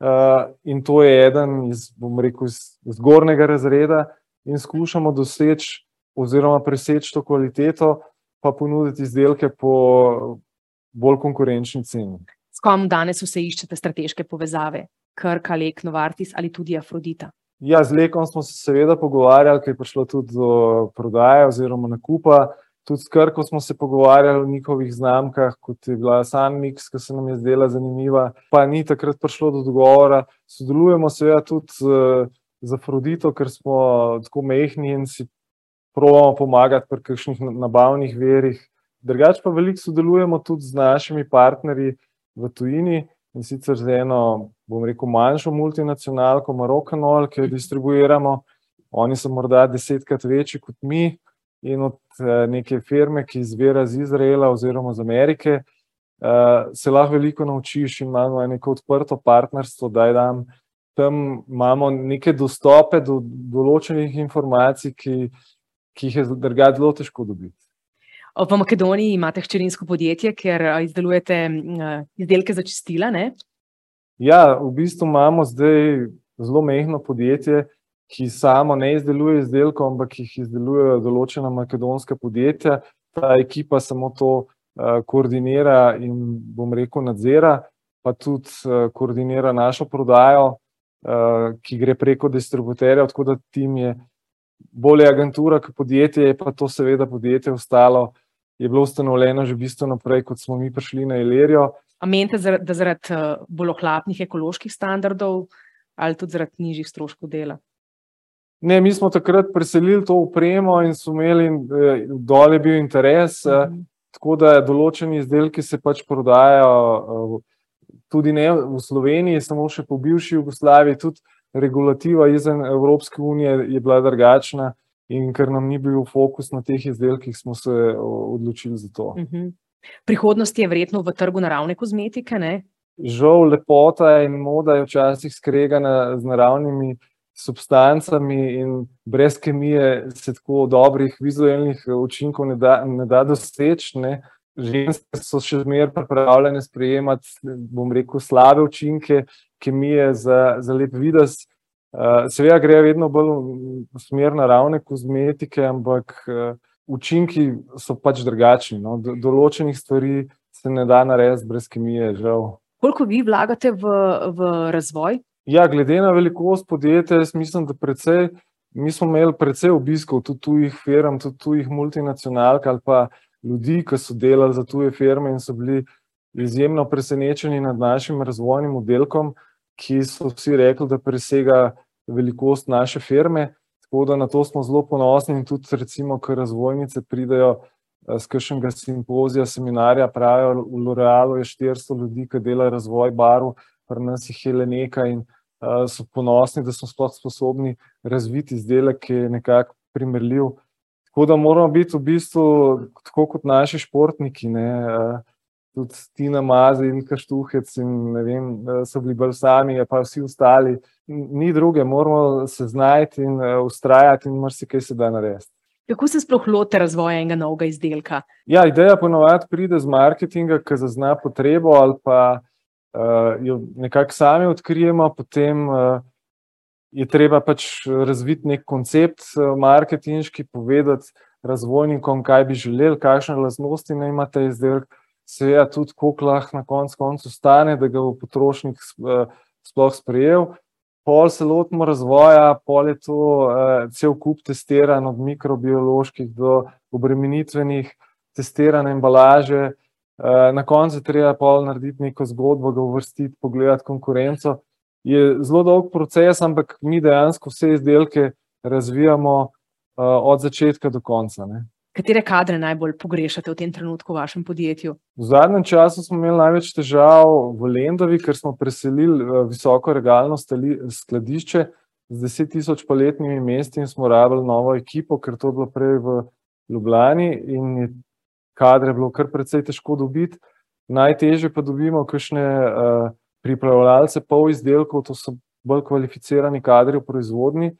Uh, in to je eden iz, bom rekel, iz zgornjega razreda, in skušamo doseči oziroma preseči to kvaliteto, pa ponuditi izdelke po bolj konkurenčni ceni. S kom danes vse iščete strateške povezave? Krka, Lek, Novartis ali tudi Afrodita? Ja, z Lekom smo se seveda pogovarjali, ker je prišlo tudi do prodaje oziroma nakupa. Tudi s Krko smo se pogovarjali o njihovih znamkah, kot je bila Sunmix, ki se nam je zdela zanimiva, pa ni takrat prišlo do dogovora. Sodelujemo seveda tudi z, z Afrodito, ker smo tako mehni in si pravimo pomagati pri kakšnih nabavnih verih. Drugač pa veliko sodelujemo tudi z našimi partnerji v tujini in sicer z eno, bom rekel, manjšo multinacionalko, Marokanol, ki jo distribuiramo. Oni so morda desetkrat večji kot mi in od eh, neke firme, ki izvira iz Izraela oziroma iz Amerike, eh, se lahko veliko naučiš in imamo neko odprto partnerstvo, da je tam. Tam imamo neke dostope do določenih informacij, ki ki jih je drugače zelo težko dobiti. V Makedoniji imate hčerinsko podjetje, ker izdelujete izdelke za čistila. Ne? Ja, v bistvu imamo zdaj zelo mehko podjetje, ki samo ne izdeluje izdelkov, ampak jih izdelujejo določena makedonska podjetja. Ta ekipa samo to uh, koordinira in, bom rekel, nadzira, pa tudi uh, koordinira našo prodajo, uh, ki gre preko distributerja, tako da tim je bolje agentura kot podjetje, je pa to seveda podjetje ostalo, je bilo ustanovljeno že bistveno prej, kot smo mi prišli na Ilerijo. A menite, da zaradi eh, bolj ohlapnih ekoloških standardov ali tudi zaradi nižjih stroškov dela? Ne, mi smo takrat preselili to upremo in smo imeli eh, dol je bil interes, mm -hmm. tako da določeni izdelki se pač prodajajo tudi ne v Sloveniji, samo še po bivši Jugoslaviji, tudi regulativa izven Evropske unije je bila drugačna in ker nam ni bil fokus na teh izdelkih, smo se odločili za to. Uh -huh. Prihodnost je verjetno v trgu naravne kozmetike, ne? Žal, lepota in moda je včasih skregana z naravnimi substancami in brez kemije se tako dobrih vizualnih učinkov ne da, ne da doseči. Ženske so še zmeraj pripravljene sprejemati, bom rekel, slabe učinke kemije za, za lep videz. Uh, seveda gre vedno bolj v smer naravne kozmetike, ampak uh, učinki so pač drugačni. No? Do, določenih stvari se ne da narediti brez kemije, žal. Koliko vi vlagate v, v razvoj? Ja, glede na velikost podjetja, jaz mislim, da precej, mi smo imeli precej obiskov tudi tujih firm, tudi tujih multinacionalk ali pa ljudi, ki so delali za tuje firme in so bili izjemno presenečeni nad našim razvojnim oddelkom, ki so vsi rekli, da presega velikost naše firme. Tako da na to smo zelo ponosni in tudi, recimo, ko razvojnice pridejo z eh, kakšnega simpozija, seminarja, pravijo, v L'Orealu je 400 ljudi, ki delajo razvoj barv, pri nas jih je le nekaj in uh, so ponosni, da smo sploh sposobni razviti izdelek, ki je nekako primerljiv Tako da moramo biti v bistvu tako kot naši športniki. Ne, uh, tudi Tina Mazi in Kaštuhec, in vem, so bili bolj sami, pa vsi ostali. Ni druge, moramo se znajti in ustrajati, in marsikaj se da narediti. Kako se sploh lote razvoja enega novega izdelka? Ja, ideja ponovadi pride z marketinga, ki zazna potrebo, ali pa uh, jo nekako sami odkrijemo, potem. Uh, je treba pač razviti nek koncept eh, marketinški, povedati razvojnikom, kaj bi želeli, kakšne lastnosti naj ima ta izdelek, seveda tudi, koliko lahko na koncu koncu stane, da ga bo potrošnik eh, sploh sprejel. Pol se lotimo razvoja, pol je to uh, cel kup testiranj, od mikrobioloških do obremenitvenih, testirane embalaže. Uh, na koncu treba pol narediti neko zgodbo, ga uvrstiti, pogledati konkurenco je zelo dolg proces, ampak mi dejansko vse izdelke razvijamo uh, od začetka do konca. Ne. Katere kadre najbolj pogrešate v tem trenutku v vašem podjetju? V zadnjem času smo imeli največ težav v Lendovi, ker smo preselili uh, visoko regalno stali, skladišče z 10 tisoč paletnimi mesti in smo rabili novo ekipo, ker to je bilo prej v Ljubljani in je kadre bilo kar precej težko dobiti. Najtežje pa dobimo kakšne uh, pripravljalce pol izdelkov, to so bolj kvalificirani kadri v proizvodni.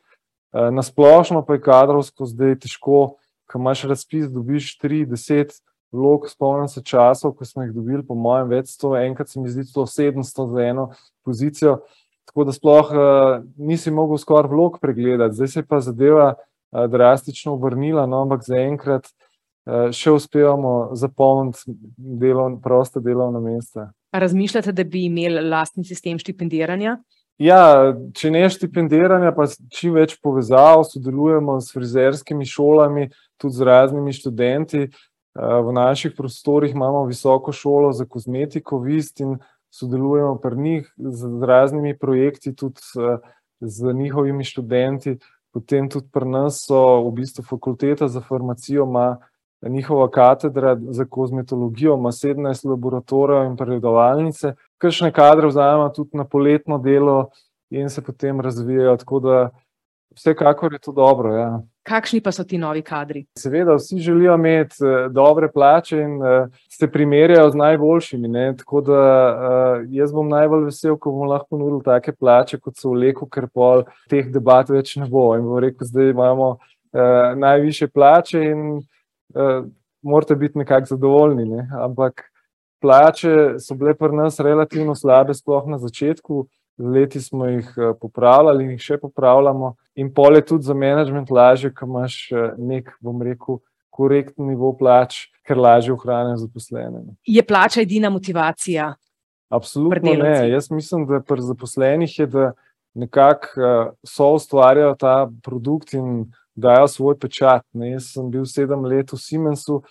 Eh, na splošno pa je kadrovsko zdaj težko, ko imaš razpis, dobiš 3-10 vlog, spomnim se časov, ko smo jih dobili, po mojem, več sto, enkrat se mi zdi to 700 za eno pozicijo. Tako da sploh uh, nisi mogel skoraj vlog pregledati, zdaj se je pa zadeva uh, drastično obrnila, no, ampak zaenkrat uh, še uspevamo zapolniti delovn, proste delovna mesta. Razmišljate, da bi imeli lastni sistem štipendiranja? Ja, če ne štipendiranja, pa čim več povezav, sodelujemo s frizerskimi šolami, tudi z raznimi študenti. Eh, v naših prostorih imamo visoko šolo za kozmetiko, vist in sodelujemo pri njih z raznimi projekti, tudi z njihovimi študenti. Potem tudi pri nas so v bistvu fakulteta za farmacijo, ima njihova katedra za kozmetologijo, ima 17 laboratorijev in predavalnice, kakšne kadre vzamemo tudi na poletno delo in se potem razvijajo. Tako da vsekakor je to dobro. Ja. Kakšni pa so ti novi kadri? Seveda, vsi želijo imeti eh, dobre plače in uh, se primerjajo z najboljšimi. Ne? Tako da uh, jaz bom najbolj vesel, ko bomo lahko ponudili take plače, kot so v Leku, ker pol teh debat več ne bo. In bo rekel, zdaj imamo najviše plače in morate biti nekako zadovoljni. Ne? Ampak plače so bile pri nas relativno slabe, sploh na začetku. Leti smo jih uh, popravljali in jih še popravljamo. In pol je tudi za management lažje, ko imaš uh, nek, bom rekel, korektni nivo plač, ker lažje ohraniš zaposlene. Je plača edina motivacija? Absolutno ne. Jaz mislim, da pri zaposlenih je, da nekako uh, so ustvarjajo ta produkt in dajo svoj pečat. Ne. Jaz sem bil sedem let v Siemensu,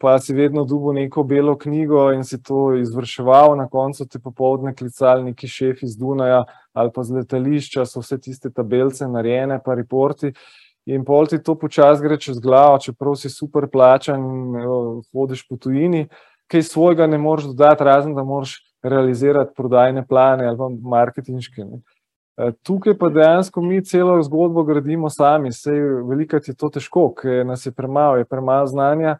pa si vedno dubil neko belo knjigo in si to izvrševal, na koncu te popovdne klicali neki šef iz Dunaja ali pa z letališča, so vse tiste tabelce narejene, pa reporti. In pol ti to počasi gre čez glavo, čeprav si super plačan in hodiš po tujini, kaj svojega ne moreš dodati, razen da moraš realizirati prodajne plane ali pa marketinške. Ne. Eh, tukaj pa dejansko mi celo zgodbo gradimo sami, sej velikrat je to težko, ker nas je premalo, je premalo znanja,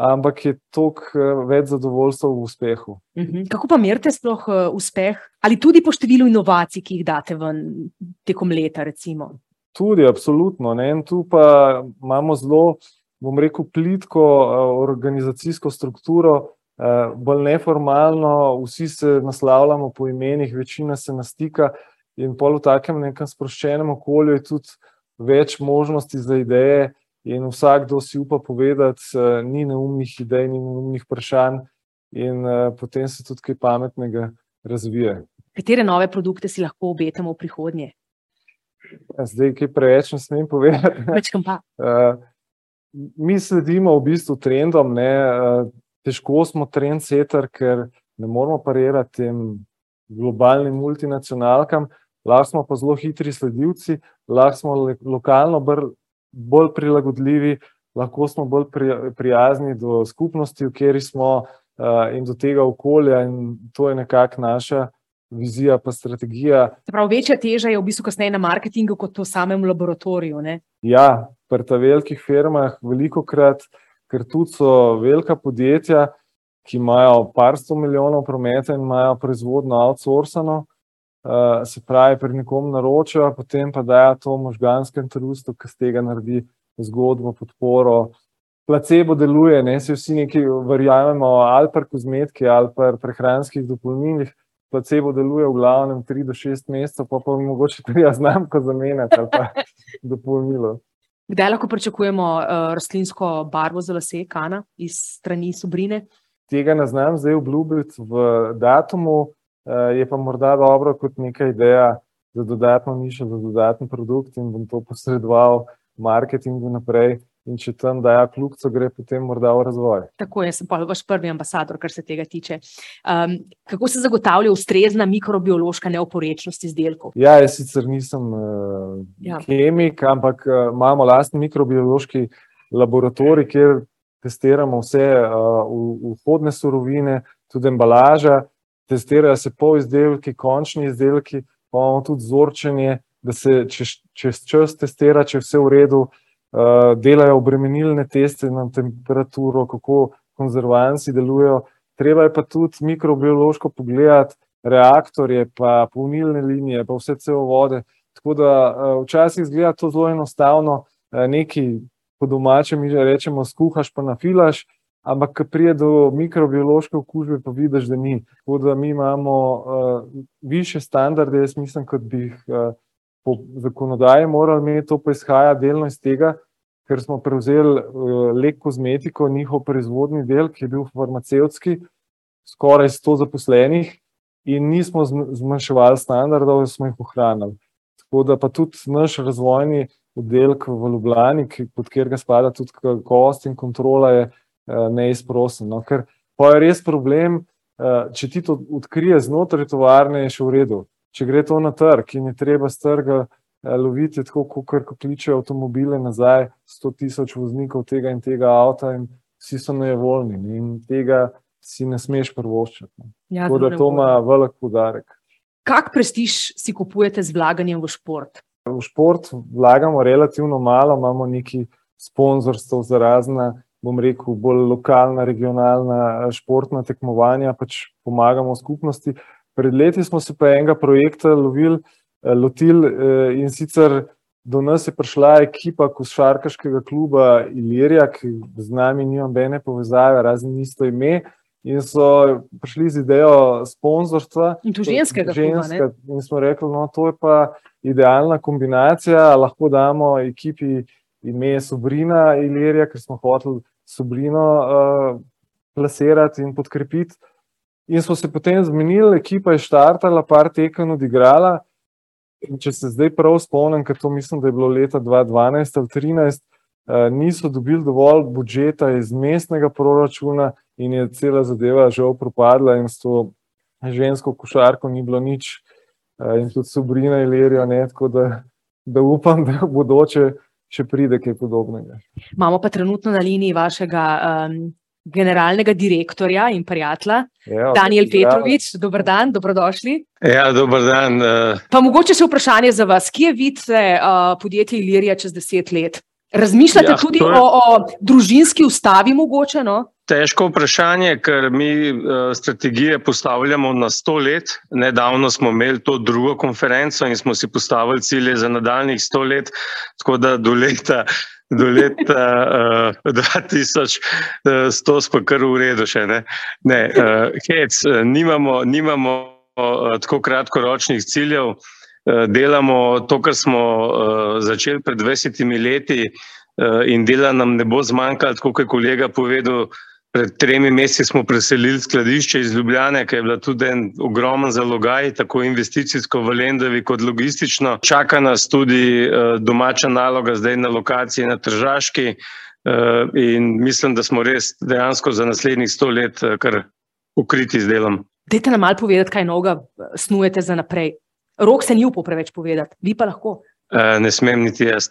ampak je toliko eh, več zadovoljstva v uspehu. Mhm. Kako pa merite sploh eh, uspeh? Ali tudi po številu inovacij, ki jih date ven tekom leta? Recimo? Tudi, absolutno. Ne? In tu pa imamo zelo, bom rekel, plitko organizacijsko strukturo. Bolj neformalno, vsi se naslavljamo po imenih, večina se nastika, In pol v takem nekem sproščenem okolju je tudi več možnosti za ideje, in vsakdo si upa povedati, uh, ni neumnih idej, ni neumnih vprašanj, in uh, potem se tudi kaj pametnega razvije. Katere nove produkte si lahko obetamo v prihodnje? Ja, zdaj, kaj preveč ne smem povedati. Večkam pa. Uh, mi sledimo v bistvu trendom, ne, težko smo trendsetter, ker ne moramo parirati tem globalnim multinacionalkam, lahko smo pa zelo hitri sledilci, lahko smo lokalno bolj prilagodljivi, lahko smo bolj prijazni do skupnosti, v kateri smo in do tega okolja, in to je nekako naša. Vizija, pa strategija. Prav, večja teža je v bistvu kasneje na marketingu, kot v samem laboratoriju. Ne? Ja, pri teh velikih firmah, veliko krat, ker tudi so velika podjetja, ki imajo par sto milijonov prometa in imajo proizvodno outsourcano, uh, se pravi, pri nekom naročajo, potem pa dajo to možganskem trustu, ki z tega naredi zgodbo, podporo. Placebo deluje, ne se vsi neki verjamemo, ali pa kozmetiki, ali pa prehranskih dopolnilih. Placebo deluje v glavnem 3 do 6 mesecev, pa pa mogoče tudi jaz znam, ko zamenjati ali pa *laughs* dopolnilo. Kdaj lahko pričakujemo uh, rastlinsko barvo za lase, kana iz strani Sobrine? tega ne znam zdaj obljubiti v datumu, eh, je pa morda dobro kot neka ideja za dodatno nišo, za dodatni produkt in bom to posredoval marketingu naprej. In če tam dajo kljubco, gre potem morda v razvoj. Tako je, sem pa vaš prvi ambasador, kar se tega tiče. Um, kako se zagotavlja ustrezna mikrobiološka neoporečnost izdelkov? Ja, jaz sicer nisem uh, ja. kemik, ampak uh, imamo lastni mikrobiološki laboratorij, kjer testiramo vse uh, vhodne surovine, tudi embalaža, testirajo se pol izdelki, končni izdelki, pa imamo tudi vzorčenje, da se čez, čez čas testira, če je vse v redu, uh, delajo obremenilne teste na temperaturo, kako konzervanci delujejo. Treba je pa tudi mikrobiološko pogledati reaktorje, pa polnilne linije, pa vse celo vode. Tako da uh, včasih izgleda to zelo enostavno, uh, neki po domačem, mi že rečemo, skuhaš pa nafilaš, ampak ko pride do mikrobiološke okužbe, pa vidiš, da ni. Tako da mi imamo uh, više standarde, jaz mislim, kot bi jih uh, po zakonodaji morali imeti, to pa izhaja delno iz tega, ker smo prevzeli uh, lek kozmetiko, njihov proizvodni del, ki je bil farmacevtski, skoraj 100 zaposlenih. In nismo zmanjševali standardov, smo jih ohranili. Tako da pa tudi naš razvojni oddelek v Ljubljani, pod katerega spada tudi kost in kontrola, je eh, neizprosen. No? Ker pa je res problem, eh, če ti to odkrije znotraj tovarne, je še v redu. Če gre to na trg in je treba z trga eh, loviti, tako kot kličejo avtomobile nazaj, 100 tisoč voznikov tega in tega avta, in vsi so nevoljni in tega si ne smeš prvoščiti. No. Ja, tako da to ima velik podarek. Kak prestiž si kupujete z vlaganjem v šport? V šport vlagamo relativno malo, imamo neki sponzorstvo za razna, bom rekel, bolj lokalna, regionalna športna tekmovanja, pač pomagamo skupnosti. Pred leti smo se pa enega projekta lovili, eh, lotili eh, in sicer do nas je prišla ekipa košarkaškega kluba Ilirija, ki z nami nima bene povezave, razen isto ime. In so prišli z idejo sponzorstva. In to ženskega, ženska, in smo rekli, no, to je pa idealna kombinacija. Lahko damo ekipi ime Sobrina Ilirija, ker smo hoteli Sobrino uh, plasirati in podkrepiti. In smo se potem zmenili, ekipa je štartala, par tekem odigrala. In če se zdaj prav spomnim, ker to mislim, da je bilo leta 2012 ali 2013, uh, niso dobili dovolj budžeta iz mestnega proračuna in je cela zadeva žal propadla, in s to žensko košarko ni bilo nič, in tudi sobrina Ilerijo, ne, tako da, da upam, da v bodoče še pride kaj podobnega. Imamo pa trenutno na liniji vašega um, generalnega direktorja in prijatelja, Ja, Daniel. Petrovič. Dober dan, dobrodošli. Ja, dober dan. eh, Pa mogoče še vprašanje za vas. Kje vidite uh, podjetje Ilirija čez deset let? Razmišljate Ja, ja, tudi je- o, o družinski ustavi, mogoče? No? Težko vprašanje, ker mi uh, strategije postavljamo na sto let. Nedavno smo imeli to drugo konferenco in smo si postavili cilje za nadaljnih sto let, tako da do leta. Do leta uh, 2100 smo kar v redu, še ne. ne uh, hec, eh, nimamo, nimamo uh, tako kratkoročnih ciljev, uh, delamo to, kar smo uh, začeli pred 20 leti, uh, in dela nam ne bo zmanjkalo, kot je kolega povedal. Pred tremi meseci smo preselili skladišče iz Ljubljane, ki je bila tudi en ogromen zalogaj, tako investicijsko v Lendavi, kot logistično. Čaka nas tudi uh, domača naloga, zdaj na lokaciji na Tržaški. Uh, in mislim, da smo res dejansko za naslednjih sto let uh, kar ukriti z delom. Dajte nam malo povedati, kaj novega eh, snujete za naprej. Rok se ni upal preveč povedati, vi pa lahko. Uh, ne smem niti jaz.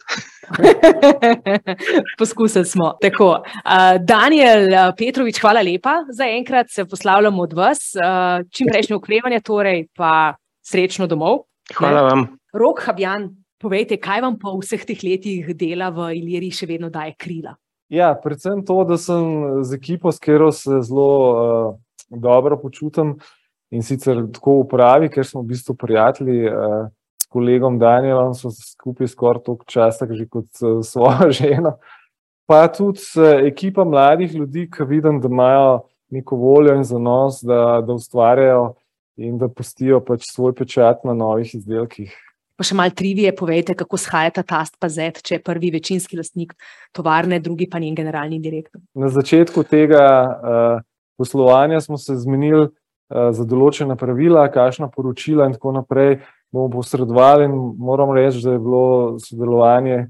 *laughs* Poskusili smo. Tako, uh, Daniel uh, Petrovič, hvala lepa za enkrat, se poslavljamo od vas. Uh, čim prejšnje okrevanje, torej pa srečno domov. Hvala vam. Rok Habjan, povejte, kaj vam po vseh teh letih dela v Iliriji še vedno daje krila? Ja, predvsem to, da sem z ekipo, s katero se zelo uh, dobro počutim in sicer tako v pravi, ker smo v bistvu prijatelji. Uh, kolegom Danielom smo skupaj skoraj toliko časa, že kot uh, svojo *laughs* ženo. Pa tudi uh, ekipa mladih ljudi, ki vidim, da imajo neko voljo in zanos, da, da ustvarjajo in da pustijo pač svoj pečat na novih izdelkih. Pa še malo trivije, povejte, kako shajata tast pa zet, če je prvi večinski lastnik tovarne, drugi pa njen generalni direktor. Na začetku tega uh, poslovanja smo se zmenili uh, za določena pravila, kakšna poročila in tako naprej bomo posredovali in moram reči, da je bilo sodelovanje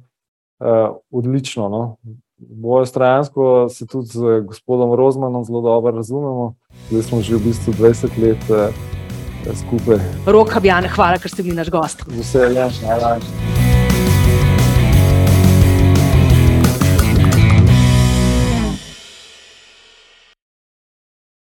uh, odlično. No? Bojo stransko se tudi z gospodom Rozmanom zelo dobro razumemo, zdaj smo že v bistvu 20 let uh, skupaj. Rok Habjan, hvala, ker ste bili naš gost. Z veseljem, hvala.